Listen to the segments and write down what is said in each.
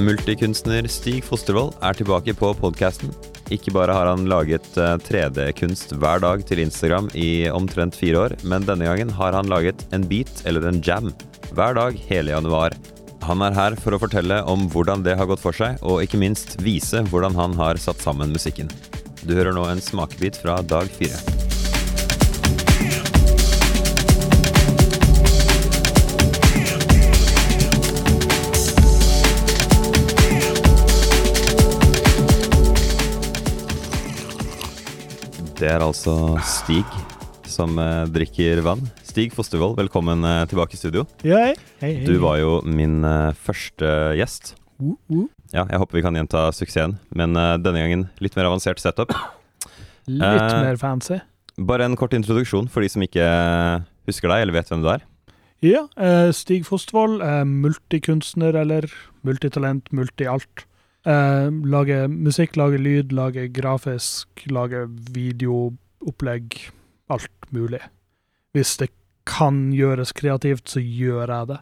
Multikunstner Stig Fostervold er tilbake på podkasten. Ikke bare har han laget 3D-kunst hver dag til Instagram i omtrent fire år, men denne gangen har han laget en beat, eller en jam, hver dag hele januar. Han er her for å fortelle om hvordan det har gått for seg, og ikke minst vise hvordan han har satt sammen musikken. Du hører nå en smakebit fra dag fire. Det er altså Stig som eh, drikker vann. Stig Fostervold, velkommen eh, tilbake i studio. Ja, hei. Hei. Du var jo min eh, første gjest. Uh, uh. Ja, jeg håper vi kan gjenta suksessen, men eh, denne gangen litt mer avansert setup. Litt Eh, mer fancy. Bare en kort introduksjon for de som ikke eh, husker deg eller vet hvem du er. Ja, eh, Stig Fostervold eh, multikunstner, eller multitalent, multi-alt. Eh, lage musikk, lage lyd, lage grafisk, lage videoopplegg. Alt mulig. Hvis det kan gjøres kreativt, så gjør jeg det.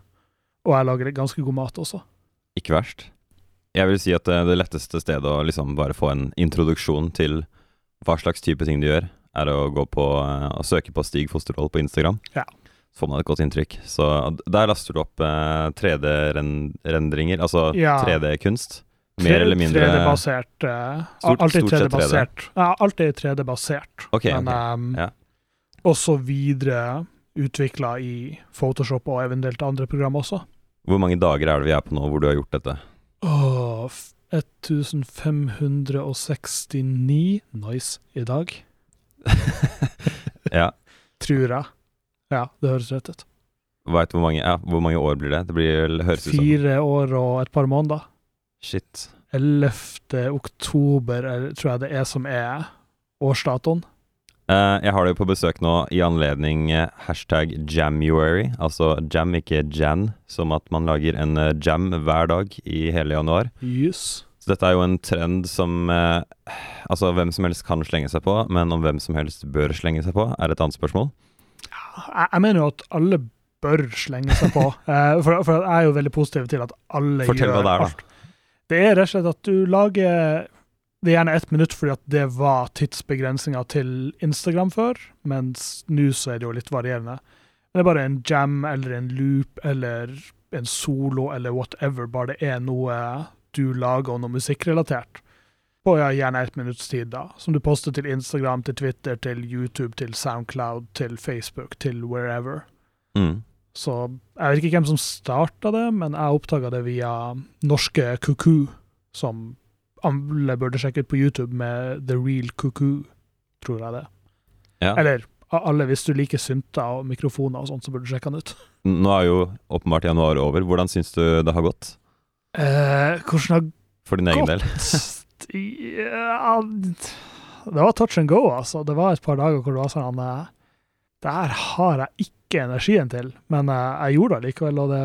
Og jeg lager ganske god mat også. Ikke verst. Jeg vil si at det, det letteste stedet å liksom bare få en introduksjon til hva slags type ting du gjør, er å gå på eh, og søke på Stig Fostervold på Instagram. Ja. Så får man et godt inntrykk. Så der laster du opp eh, 3D-rendringer, altså Ja. 3D-kunst. Mer eller mindre 3D-basert. Uh, Stort- alltid 3D. 3D-basert. Ja, alltid 3D-basert. Okay, Men okay. Um, Ja. også videre utvikla i Photoshop og eventuelt andre program også. Hvor mange dager er det vi er på nå hvor du har gjort dette? Oh, 1569 nice i dag, Ja. tror jeg. Ja, det høres rett ut. Veit hvor mange, ja, hvor mange år blir det? Det blir, høres ut som Fire år og et par måneder. Shit. 11. oktober er, tror jeg det er som er årsdatoen. Uh, jeg har deg på besøk nå i anledning eh, hashtag Jamuary. Altså jam, ikke jan, som at man lager en eh, jam hver dag i hele januar. Yes. Så dette er jo en trend som uh, Altså, hvem som helst kan slenge seg på, men om hvem som helst bør slenge seg på, er et annet spørsmål. Jeg, jeg mener jo at alle bør slenge seg på. uh, for, for jeg er jo veldig positiv til at alle Fortell gjør hva det er, da. Det er rett og slett at du lager Det er gjerne ett minutt fordi at det var tidsbegrensninga til Instagram før, mens nå så er det jo litt varierende. Det er bare en jam eller en loop eller en solo eller whatever, bare det er noe du lager og noe musikkrelatert. På ja, gjerne ett minutts tid, da. Som du poster til Instagram, til Twitter, til YouTube, til Soundcloud, til Facebook, til wherever. Mm. Så jeg vet ikke hvem som starta det, men jeg oppdaga det via norske Kuku, som alle burde sjekke ut på YouTube med The Real Kuku, tror jeg det. Ja. Eller alle, hvis du liker synter og mikrofoner og sånt, så burde du sjekke den ut. Nå er jo åpenbart januar over. Hvordan syns du det har gått? Eh, hvordan For din har egen del? Ja, det var touch and go, altså. Det var et par dager hvor det var sånn Det Der har jeg ikke energien til, men eh, jeg gjorde det likevel. Og det,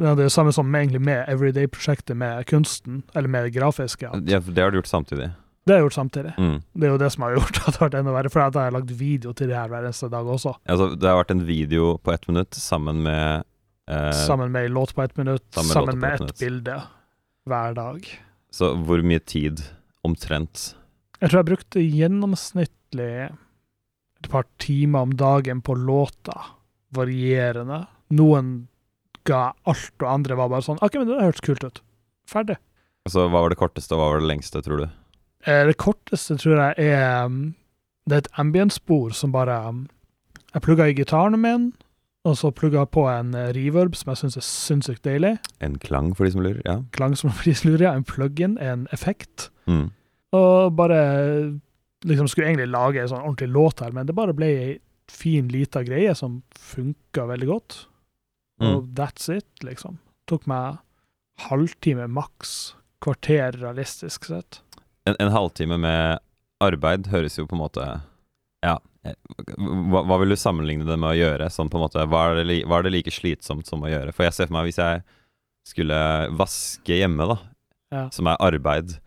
det er det samme som egentlig med Everyday-prosjektet med kunsten, eller med det grafiske. Ja, det har du gjort samtidig. Det har jeg gjort samtidig. Mm. Det er jo det som har gjort at det har vært enda verre, for jeg har lagd video til det her hver eneste dag også. Altså, det har vært en video på ett minutt sammen med eh, Sammen med en låt på ett minutt, sammen med sammen med ett et bilde hver dag. Så hvor mye tid omtrent? Jeg tror jeg brukte gjennomsnittlig et par timer om dagen på låta. Varierende. Noen ga alt, og andre var bare sånn OK, men det hørtes kult ut. Ferdig. Altså, Hva var det korteste, og hva var det lengste, tror du? Eh, Det korteste tror jeg er um, Det er et ambient-spor som bare um, Jeg plugga i gitaren min, og så plugga på en eh, reverb som jeg syns er sinnssykt deilig. En klang, for de som lurer? Ja. Klang som lurer, ja. en plug-in, en effekt. Mm. Og bare liksom skulle egentlig lage en sånn ordentlig låt her, men det bare ble ei fin, lita greie som funka veldig godt. Og Mm. that's it, liksom. Tok meg halvtime maks. Kvarter realistisk sett. En, en halvtime med arbeid høres jo på en måte Ja. eh, Hva, hva vil du sammenligne det med å gjøre? Sånn på en måte, hva er, det, hva er det like slitsomt som å gjøre? For jeg ser for meg hvis jeg skulle vaske hjemme, da, Ja. som er arbeid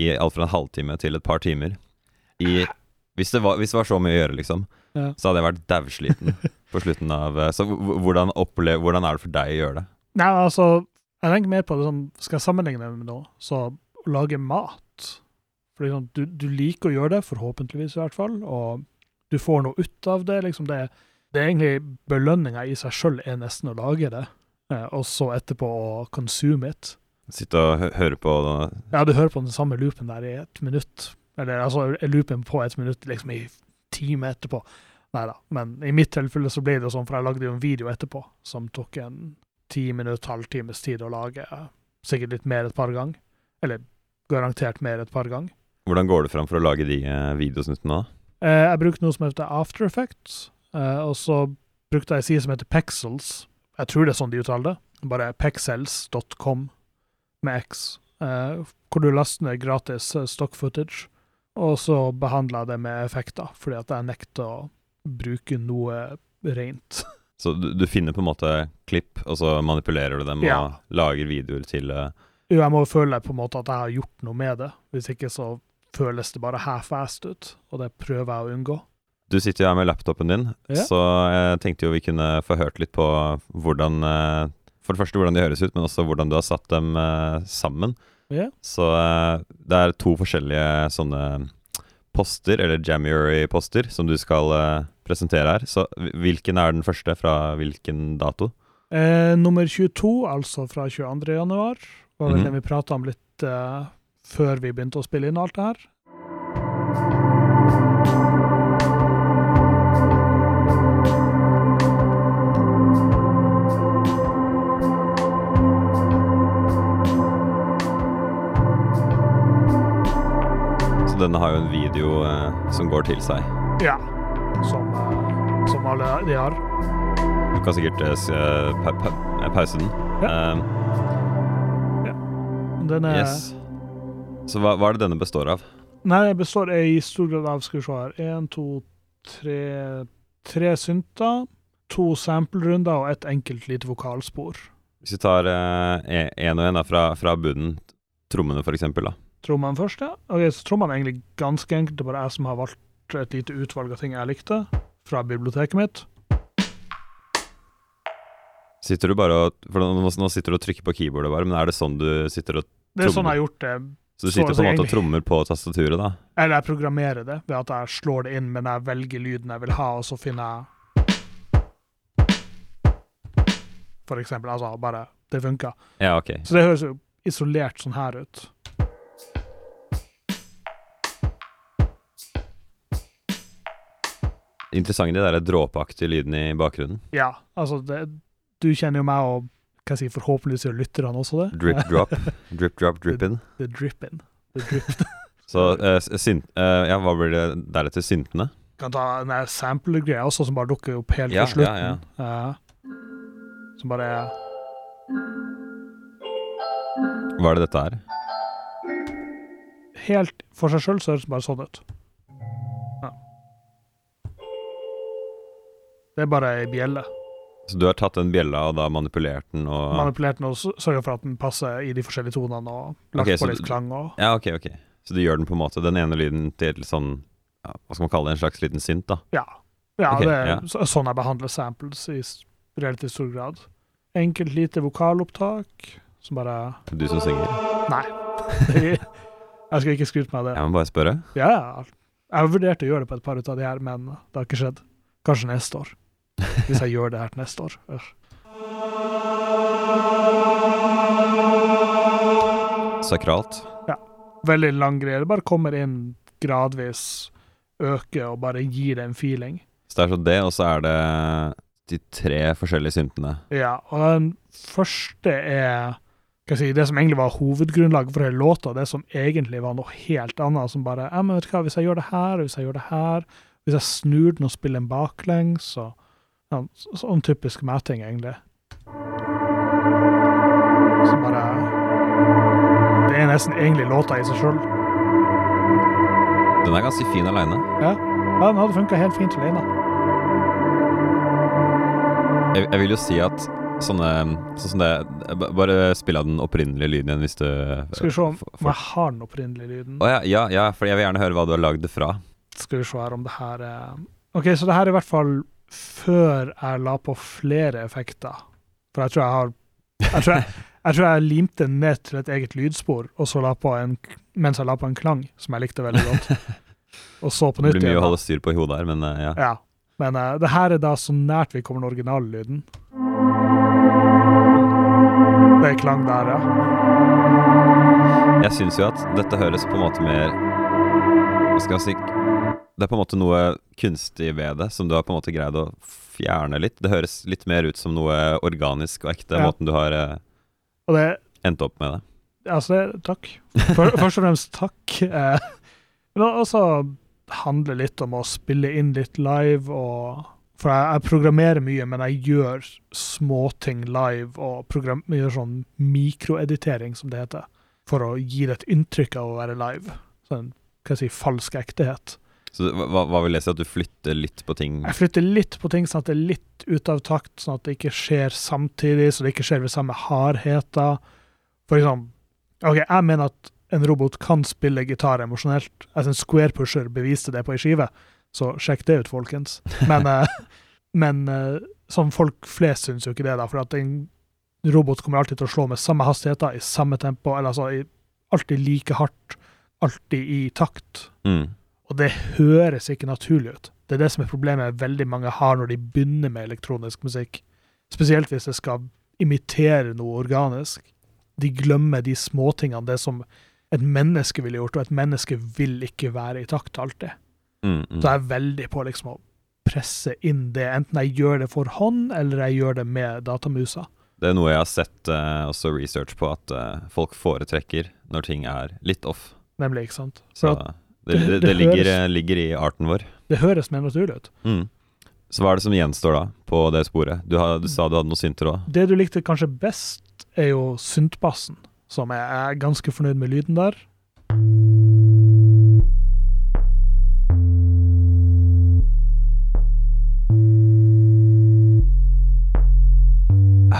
i alt fra en halvtime til et par timer i, hvis, det var, hvis det var så mye å gjøre, liksom, Ja. så hadde jeg vært dausliten på slutten av eh, Så hvordan, opplev, hvordan er det for deg å gjøre det? Nei, altså Jeg tenker mer på det som Skal jeg sammenligne det med noe, så å lage mat For liksom, du, du liker å gjøre det, forhåpentligvis i hvert fall, og du får noe ut av det. liksom Det, det er egentlig belønninga i seg sjøl er nesten å lage det, eh, og så etterpå å consume it. Sitte og høre på Ja, du hører på den samme loopen der i et minutt. Eller altså loopen på et minutt liksom i time etterpå. Nei da. Men i mitt tilfelle så ble det sånn, for jeg lagde jo en video etterpå som tok en ti minutt, halvtimes tid å lage. Sikkert litt mer et par ganger. Eller garantert mer et par ganger. Hvordan går det fram for å lage de eh, videosnuttene? da? Eh, jeg brukte noe som heter After Effects, eh, og så brukte jeg en side som heter Pexels. Jeg tror det er sånn de uttaler det. Bare pexels.com med X, eh, hvor du laster ned gratis stock footage. Og så behandler jeg det med effekter, fordi at jeg nekter å bruke noe rent. Så du, du finner på en måte klipp, og så manipulerer du dem Ja. og lager videoer til uh... Jo, jeg må føle på en måte at jeg har gjort noe med det. Hvis ikke så føles det bare half-assed ut, og det prøver jeg å unngå. Du sitter jo her med laptopen din, Ja. så jeg tenkte jo vi kunne få hørt litt på hvordan eh, For det første hvordan de høres ut, men også hvordan du har satt dem eh, sammen. Ja. Så eh, det er to forskjellige sånne poster, eller January-poster, som du skal eh, presentere her. Så hvilken er den første, fra hvilken dato? Eh, nummer 22, altså fra 22. januar, var vel mm -hmm. den vi prata om litt eh, før vi begynte å spille inn alt det her. Denne har jo en video eh, som går til seg. Ja. Som, eh, som alle de har. Du kan sikkert eh, eh, pa pa eh, pause den. Ja Den er yes. Så hva, hva er det denne består av? Nei, Den består i stor grad av Skal vi se her Én, to, tre Tre synter, to sample-runder og ett enkelt lite vokalspor. Hvis vi tar én og én fra, fra bunnen, trommene for eksempel, da. Trommene først, ja. Ok, så Trommene er egentlig ganske enkelt. Det er bare jeg som har valgt et lite utvalg av ting jeg likte fra biblioteket mitt. Sitter du bare og For nå, sitter du og trykker på keyboardet bare, men er det sånn du sitter og trommer? Det er sånn jeg har gjort det. Så du sitter på en måte og trommer på tastaturet, da? Eller jeg programmerer det ved at jeg slår det inn, men jeg velger lyden jeg vil ha, og så finner jeg For eksempel. Altså, bare Det funka. Ja, ok. Så det høres jo isolert sånn her ut. Interessant de der dråpeaktige lydene i bakgrunnen. Ja, altså det, Du kjenner jo meg og hva jeg sier, forhåpentligvis gjør lytterne også det. Drip drop, drip drop, drip in. The drip-in. The drip. Så uh, sint, uh, eh, Ja, hva blir det deretter? Syntene? kan ta en der sample-greia også, som bare dukker opp helt Ja, på slutten. ja, Eh, som bare er Hva er det dette er? Helt for seg sjøl så høres det bare sånn ut. Det er bare ei bjelle. Så du har tatt den bjella og da manipulert den og Manipulert den og sørga for at den passer i de forskjellige tonene, og lagt okay, på litt klang og Ja, ok, ok. Så du gjør den på en måte Den ene lyden til sånn ja, Hva skal man kalle det? En slags liten synt, da? Ja. ja okay, det er ja. så- sånn jeg behandler samples i relativt stor grad. Enkelt lite vokalopptak som bare Du som synger? Nei. jeg skal ikke skryte meg av det. Jeg må bare spørre. Ja, ja. Jeg har vurdert å gjøre det på et par ut av de her, men det har ikke skjedd. Kanskje neste år. Hvis jeg gjør det her til neste år. Sakralt. Veldig lang greie. Det bare kommer inn gradvis, øker og bare gir det en feeling. Så det er så det, og så er det de tre forskjellige syntene. Ja, og den første er si, det som egentlig var hovedgrunnlaget for hele låta, det som egentlig var noe helt annet, som bare ja, men vet du hva, Hvis jeg gjør det her, hvis jeg gjør det her, hvis jeg snur den og spiller en baklengs og Sånn typisk meg-ting, egentlig. Så bare Det er nesten egentlig låta i seg sjøl. Den er ganske fin aleine. Ja, den hadde funka helt fint alene. Jeg, jeg vil jo si at sånne Sånn som det Bare spill av den opprinnelige lyden igjen hvis du Skal vi se om for- for- jeg har den opprinnelige lyden. Å ja, ja, ja, for jeg vil gjerne høre hva du har lagd det fra. Skal vi se her om det her er Ok, så det her er i hvert fall før jeg la på flere effekter. For jeg tror jeg har Jeg tror jeg, Jeg tror jeg limte den ned til et eget lydspor, og så la på en, mens jeg la på en klang som jeg likte veldig godt. Og så på Det blir mye igjen. å holde styr på i hodet her, men eh, ja. Ja. Men uh, det her er da så nært vi kommer den originale lyden. Det er klang der, ja. Jeg syns jo at dette høres på en måte mer Hva skal jeg si Det er på en måte noe kunstig ved det, som du har på en måte greid å fjerne litt. Det høres litt mer ut som noe organisk og ekte, Ja. måten du har eh, det endt opp med det. Altså, takk. For, først og fremst takk. Eh, men også handler litt om å spille inn litt live og For jeg, jeg programmerer mye, men jeg gjør småting live og gjør sånn mikroeditering, som det heter, for å gi det et inntrykk av å være live. Sånn, hva jeg si, falsk ektehet. Så hva, hva vil det si at du flytter litt på ting? Jeg flytter litt på ting sånn at det er litt ute av takt, sånn at det ikke skjer samtidig, så det ikke skjer ved samme hardheter. For eksempel, ok, jeg mener at en robot kan spille gitar emosjonelt. Altså en square pusher beviste det på ei skive, så sjekk det ut, folkens. Men, eh, men sånn folk flest syns jo ikke det, da, for at en robot kommer alltid til å slå med samme hastigheter, i samme tempo, eller altså alltid like hardt, alltid i takt. Mm. Og det høres ikke naturlig ut. Det er det som er problemet veldig mange har når de begynner med elektronisk musikk. Spesielt hvis det skal imitere noe organisk. De glemmer de småtingene, det som et menneske ville gjort, og et menneske vil ikke være i takt alltid. Mm, mm. Så jeg er veldig på liksom å presse inn det, enten jeg gjør det for hånd, eller jeg gjør det med datamusa. Det er noe jeg har sett eh, også research på, at eh, folk foretrekker når ting er litt off. Nemlig, ikke sant? Så For at det, det, det- ligger, høres- eh, ligger i arten vår. det høres mer naturlig ut. Mm. Så hva er det som gjenstår da, på det sporet? Du, har, du sa du hadde noen synter òg. Det du likte kanskje best, er jo syntbassen, som jeg er ganske fornøyd med lyden der.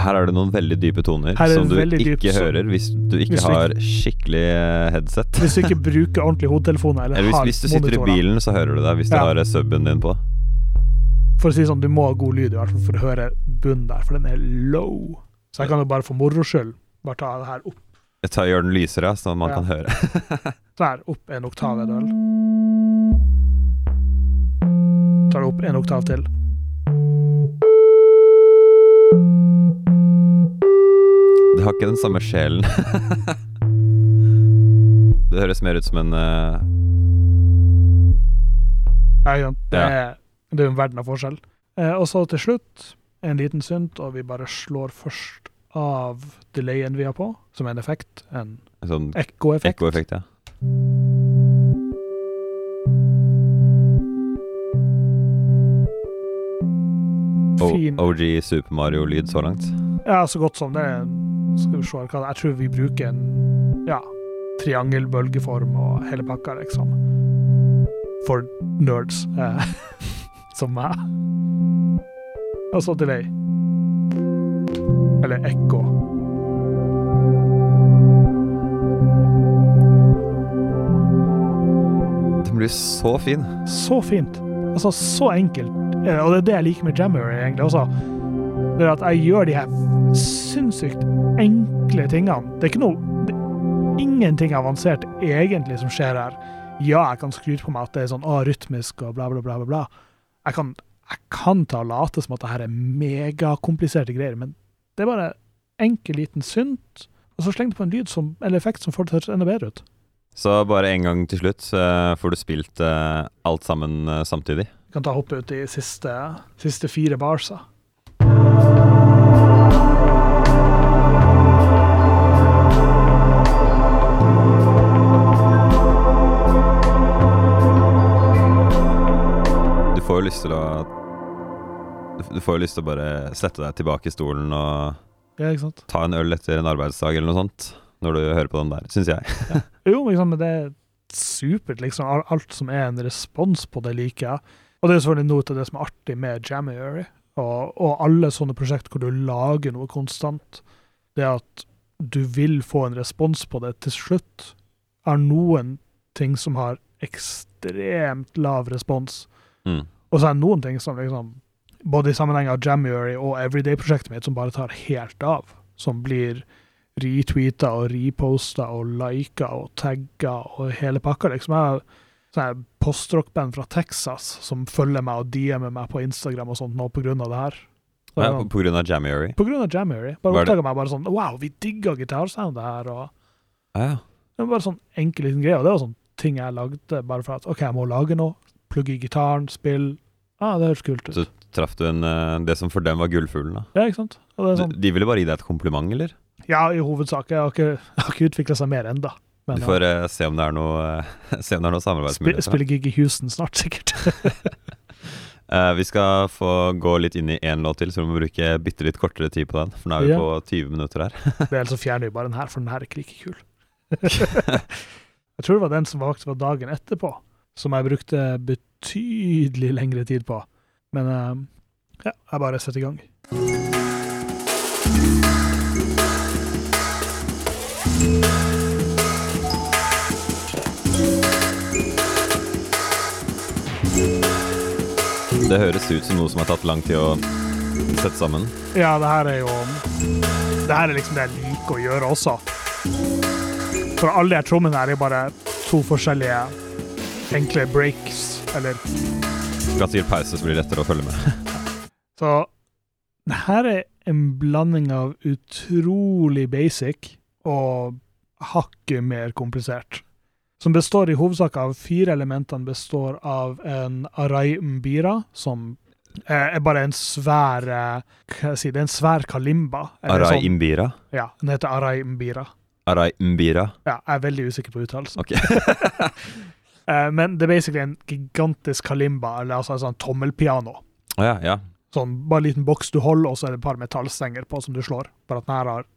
Her er det noen veldig dype toner er som du ikke dyp, hører hvis du ikke Hvis har ikke- skikkelig eh, headset. Hvis du ikke bruker ordentlig hodetelefoner eller, Eller hvis, hvis du sitter i bilen, så hører du det. Hvis du har eh, suben din på. For å si sånn, du må ha god lyd i hvert fall for å høre bunnen der, for den er low. Så jeg kan jo bare for moro skyld bare ta det her opp. Jeg tar, gjør den lysere, så man Ja. kan høre. Der, opp en oktav er det vel. Tar det opp en oktav til. Det har ikke den samme sjelen. det høres mer ut som en eh, Ja, ikke? Det, Ja. er, det er en verden av forskjell. Eh, og så til slutt en liten synt, og vi bare slår først av delayen vi har på, som er en effekt. En sånn ekkoeffekt. ekkoeffekt, ja. Fin. OG Super Mario-lyd så langt. Ja, så godt som det. er- Skal vi se hva Jeg tror vi bruker en ja, triangelbølgeform og hele pakka, liksom. For nerds eh, som meg. Og så delay. Eller ekko. Den blir så fin. Så fint. Altså, så enkelt. Eh, Og det er det jeg liker med Jammer, egentlig også. Det er at jeg gjør de her sinnssykt enkle tingene. Det er ikke noe det Ingenting avansert egentlig som skjer her. Ja, jeg kan skryte på meg at det er sånn rytmisk og bla, bla, bla. bla, bla. Jeg kan, jeg kan ta og late som at det her er megakompliserte greier, men det er bare enkel, liten synt, og så sleng det på en lyd som, eller effekt som får det til å enda bedre ut. Så bare en gang til slutt uh, får du spilt uh, alt sammen uh, samtidig. Du kan ta hoppe ut i siste, siste fire barsa. Lyst til å Du får jo lyst til å bare sette deg tilbake i stolen og Ja, ta en øl etter en arbeidsdag eller noe sånt. Når du hører på den der, syns jeg. Jo, liksom, det er supert, liksom. Alt som er en respons på det, liker jeg. Og det er selvfølgelig noe av det som er artig med January, og, og alle sånne prosjekt hvor du lager noe konstant. Det at du vil få en respons på det til slutt, er noen ting som har ekstremt lav respons. Mm. Og så er det noen ting som liksom Både i sammenheng av Jamuary og Everyday-prosjektet mitt som bare tar helt av. Som blir retweeta og reposta og lika og tagga og hele pakka. liksom. Jeg sånn postrock-band fra Texas som følger meg og DM-er meg på Instagram og sånt nå på grunn av det her. Så, Ja, på, på grunn av Jamuary? på grunn av Jamuary. Bare oppdaga meg bare sånn Wow, vi digga gitarsoundet her. og Ah, ja. Det var bare sånn enkel liten greie. Og det var sånn ting jeg lagde bare for at OK, jeg må lage noe. Plugge i gitaren, spill Ah, det høres kult ut. Så traff du en, eh, det som for dem var gullfuglen, da? Ja, ikke sant? Sånn, de ville bare gi deg et kompliment, eller? ja, i hovedsak. Jeg har ikke, jeg har ikke utvikla seg mer ennå. Men Du får eh, se om det er noe eh, Se om det er noe ja, spi, samarbeidsmuligheter. spille gig i Houston snart, sikkert. uh, vi skal få gå litt inn i én låt til, så vi må bruke bitte litt kortere tid på den. For nå er vi Ja. på 20 minutter her. Det er altså fjerner vi bare den her, for den her er ikke like kul. jeg tror det var den som var dagen etterpå, som jeg brukte betydelig lengre tid på. Men eh, ja, jeg bare setter i gang. Det høres ut som noe som har tatt lang tid å sette sammen. Ja, det her er jo Det her er liksom det jeg liker å gjøre også. For alle de trommene her er bare to forskjellige enkle breaks, eller Skal pause, så blir det lettere å følge med. Så det her er en blanding av utrolig basic og hakket mer komplisert. Som består i hovedsak av fire elementene består av en arai mbira, som er bare en svær eh, Hva si, det er en svær kalimba. Arai sånn. Imbira. Ja, den heter arai mbira. Arai Mbira. Ja, jeg er veldig usikker på uttalelsen. Ok. Eh, men det er basically en gigantisk kalimba, eller altså en sånn tommelpiano. Oh, ja, ja. Sånn, bare en liten boks du holder, og så er det et par metallstenger på som du slår. Bare at den her har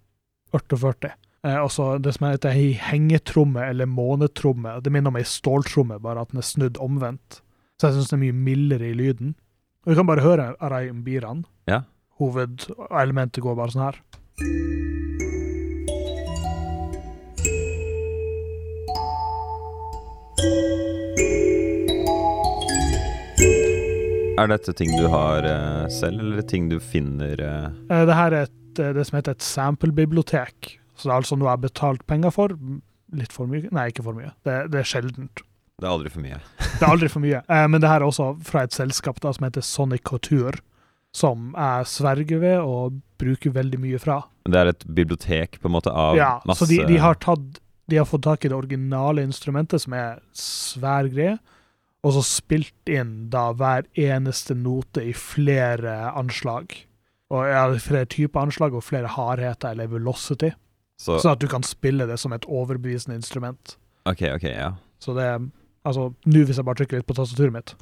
48. Eh, og så det som heter ei hengetromme, eller månetromme. Det minner om ei ståltromme, bare at den er snudd omvendt. Så jeg syns det er mye mildere i lyden. Og du kan bare høre Arai Mbiran. Ja. Hovedelementet går bare sånn her. Er dette ting du har uh, selv, eller ting du finner uh... Det her er et, det som heter et sample-bibliotek. Så det er altså noe jeg har betalt penger for. Litt for mye? Nei, ikke for mye. Det, det er sjeldent. Det er aldri for mye. Det er aldri for mye. Uh, men det her er også fra et selskap da, som heter Sonic Couture, som jeg sverger ved og bruker veldig mye fra. Det er et bibliotek på en måte av ja, masse Så de, de, har tatt, de har fått tak i det originale instrumentet, som er svær greie, og så spilt inn da hver eneste note i flere anslag. Og ja, flere typer anslag og flere hardheter eller velocity, Så sånn at du kan spille det som et overbevisende instrument. OK, OK, ja. Så det Altså, nå hvis jeg bare trykker litt på tastaturet mitt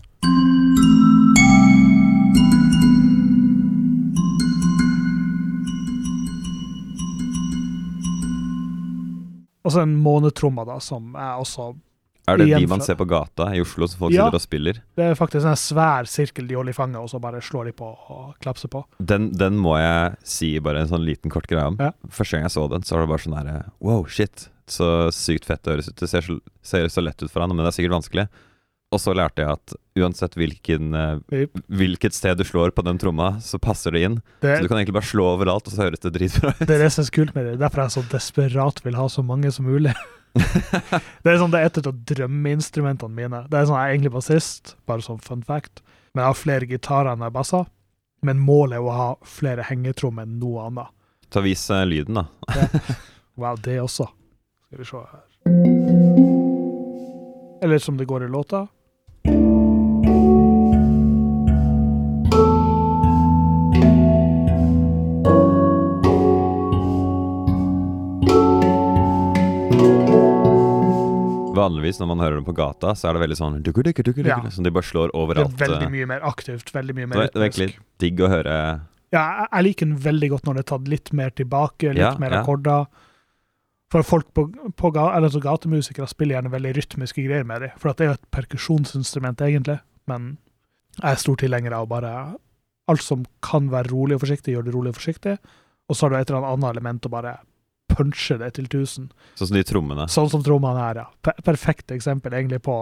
Og så en månetromme, da, som er også Er det de man ser på gata i Oslo, som folk Ja. sitter og spiller? Det er faktisk en svær sirkel de holder i fanget, og så bare slår de på og klapser på. Den, den må jeg si bare en sånn liten kort greie om. Ja. Første gang jeg så den, så var det bare sånn herre Wow, shit. Så sykt fett det høres ut. Det ser så, ser så lett ut for han, men det er sikkert vanskelig. Og så lærte jeg at uansett hvilken, eh, hvilket sted du slår på den tromma, så passer det inn. Det, Så du kan egentlig bare slå overalt, og så høres det dritbra ut. det er det som er så kult med det. Derfor er jeg så desperat vil ha så mange som mulig. Det er sånn, det er et av drømmeinstrumentene mine. Det er sånn, Jeg er egentlig bassist, bare som fun fact. Men jeg har flere gitarer enn jeg basser. Men målet er å ha flere hengetrommer enn noe annet. Ta vis eh, lyden, da. Wow, det også. Skal vi se her. Eller som det går i låta. Vanligvis når man hører dem på gata, så er det veldig sånn dukker, dukker, dukker, Ja. dukker, Som de bare slår overalt. Det er veldig eh. mye mer aktivt, veldig mye mer det er egentlig rytmisk. digg å høre Ja, jeg, liker den veldig godt når det er tatt litt mer tilbake, litt Ja, mer ja. akkorder. For folk på, på ga, eller så gatemusikere spiller gjerne veldig rytmiske greier med dem, for det er jo et perkusjonsinstrument egentlig, men jeg er stor tilhenger av bare alt som kan være rolig og forsiktig, gjør det rolig og forsiktig, og så har du et eller annet element å bare punche det til tusen. Sånn som de trommene. Sånn som trommene her, ja. Per perfekt eksempel egentlig på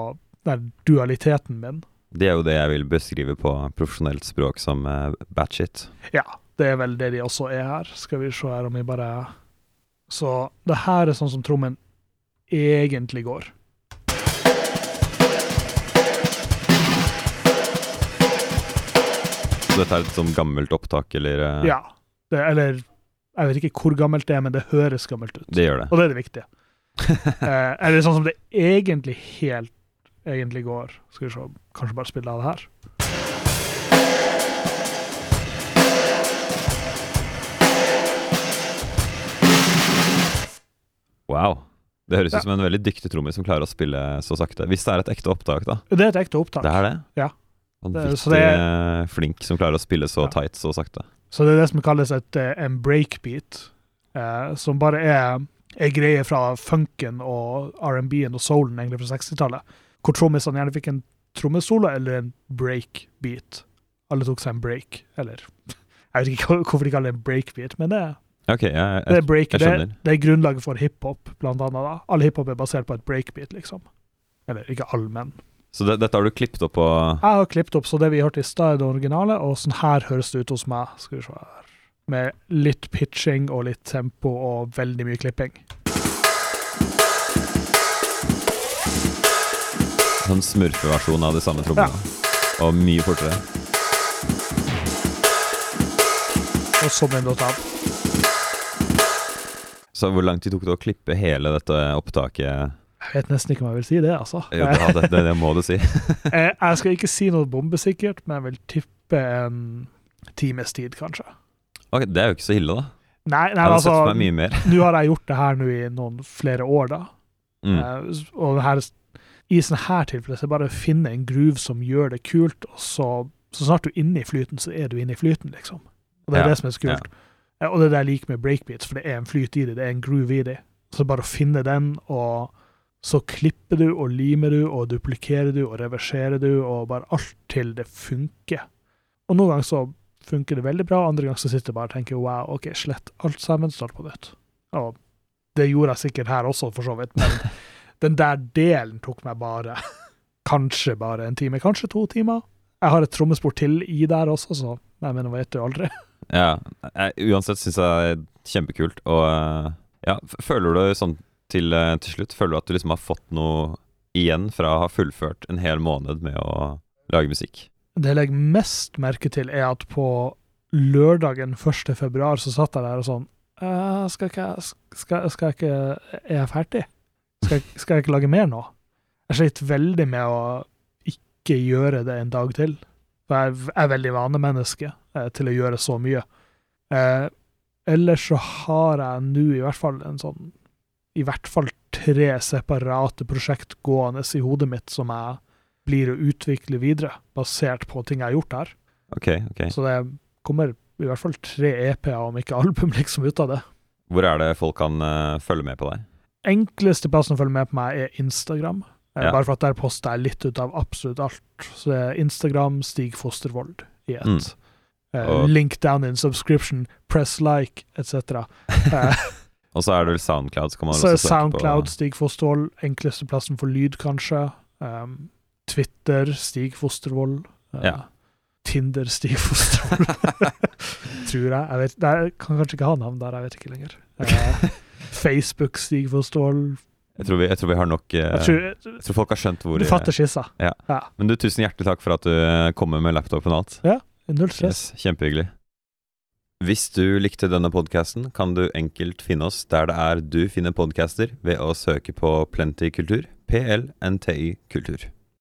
den dualiteten min. Det er jo det jeg vil beskrive på profesjonelt språk som uh, batshit. Ja, det er vel det de også er her. Skal vi se her om vi bare Så det her er sånn som trommen egentlig går. Så dette er et sånn gammelt opptak, eller eh, Ja. Det, eller jeg vet ikke hvor gammelt det er, men det høres gammelt ut. Det gjør det. Og det er det viktige. eh, eller sånn som det egentlig helt egentlig går. Skal vi se, kanskje bare spille av det her. Wow. Det høres ut som en veldig dyktig trommis som klarer å spille så sakte. Hvis det er et ekte opptak, da. Det er et ekte opptak. Det er det? Ja. Vanvittig er, flink som klarer å spille så Ja. tight så sakte. Så det er det som kalles et, eh, en breakbeat, eh, som bare er ei greie fra funken og R&B-en og soulen egentlig fra 60-tallet, hvor trommisene gjerne fikk en trommesolo eller en breakbeat. Alle tok seg en break, eller Jeg vet ikke hvorfor de kaller det en breakbeat, men det, er- Ok, jeg, det jeg, er break. Det, det er grunnlaget for hiphop, blant annet. da. All hiphop er basert på et breakbeat, liksom. Eller ikke all, men Så det, dette har du klippet opp på Jeg har klippet opp, så det vi hørte i stad, er det originale, og sånn her høres det ut hos meg. Skal vi se her. Med litt pitching og litt tempo og veldig mye klipping. sånn smurfeversjon av de samme trommene. Og mye fortere. Og så begynner det å ta av. Så hvor lang tid tok det å klippe hele dette opptaket? Jeg vet nesten ikke om jeg vil si det, altså. Jo, ja, det, det, det må du si. Eh, jeg skal ikke si noe bombesikkert, men jeg vil tippe en times tid, kanskje. Ok, Det er jo ikke så ille, da. Nei, nei altså, meg mye mer. nå har jeg gjort det her nå i noen flere år, da. Mm. Uh, og her, i sånne her tilfeller så er det bare å finne en groove som gjør det kult, og så, så snart du er inne i flyten, så er du inne i flyten, liksom. Og det er Ja, det som er så kult. Eh, Og det er det jeg liker med breakbeats, for det er en flyt i det, det er en groove i det. Så bare å finne den, og så klipper du og limer du og duplikerer du og reverserer du, og bare alt til det funker. Og noen ganger så funker det veldig bra, andre ganger så sitter jeg bare og tenker wow, OK, slett alt sammen, start på nytt. Og det gjorde jeg sikkert her også, for så vidt, men den der delen tok meg bare kanskje bare en time, kanskje to timer. Jeg har et trommespor til i der også, så jeg mener, vet du aldri. Ja, jeg, uansett syns jeg det er kjempekult. Og ja, føler du sånn til, eh, til slutt Føler du at du liksom har fått noe igjen fra å ha fullført en hel måned med å lage musikk? Det jeg legger mest merke til, er at på lørdagen 1. februar så satt jeg der og sånn «Øh, skal, ikke, skal, skal jeg ikke Er jeg ferdig? Skal, skal jeg ikke lage mer nå? Jeg sliter veldig med å ikke gjøre det en dag til. For jeg er veldig vanemenneske eh, til å gjøre så mye. Eh, ellers så har jeg nå i hvert fall en sånn I hvert fall tre separate prosjekt gående i hodet mitt som jeg blir å utvikle videre, basert på ting jeg har gjort her. Okay, okay. Så det kommer i hvert fall tre EP-er, om ikke album, liksom ut av det. Hvor er det folk kan uh, følge med på deg? Enkleste plassen å følge med på meg er Instagram. Eh, Ja. Bare for at der poster jeg litt ut av absolutt alt. Så det er Instagram Stig Fostervold i ett. Mm. Uh, link down in subscription, press like, etc. Eh, Og så er det vel Soundcloud. Så så er Soundcloud Stig Fostervold. Enkleste plassen for lyd, kanskje. Um, Twitter Stig Fostervold. Uh, Ja. Tinder Stig Fostervold. Tror jeg. jeg vet, jeg kan kanskje ikke ha navn der, jeg vet ikke lenger. Uh, Facebook Stig Fostervold. jeg, tror vi, jeg tror vi har nok eh, Jeg tror, Jeg tror folk har skjønt hvor du fatter skissa. Men du, tusen hjertelig takk for at du eh, kommer med laptopen og alt. Ja, Null stress. Yes, kjempehyggelig. Hvis du likte denne podkasten, kan du enkelt finne oss der det er du finner podcaster, ved å søke på Plenty kultur. PLNTY kultur.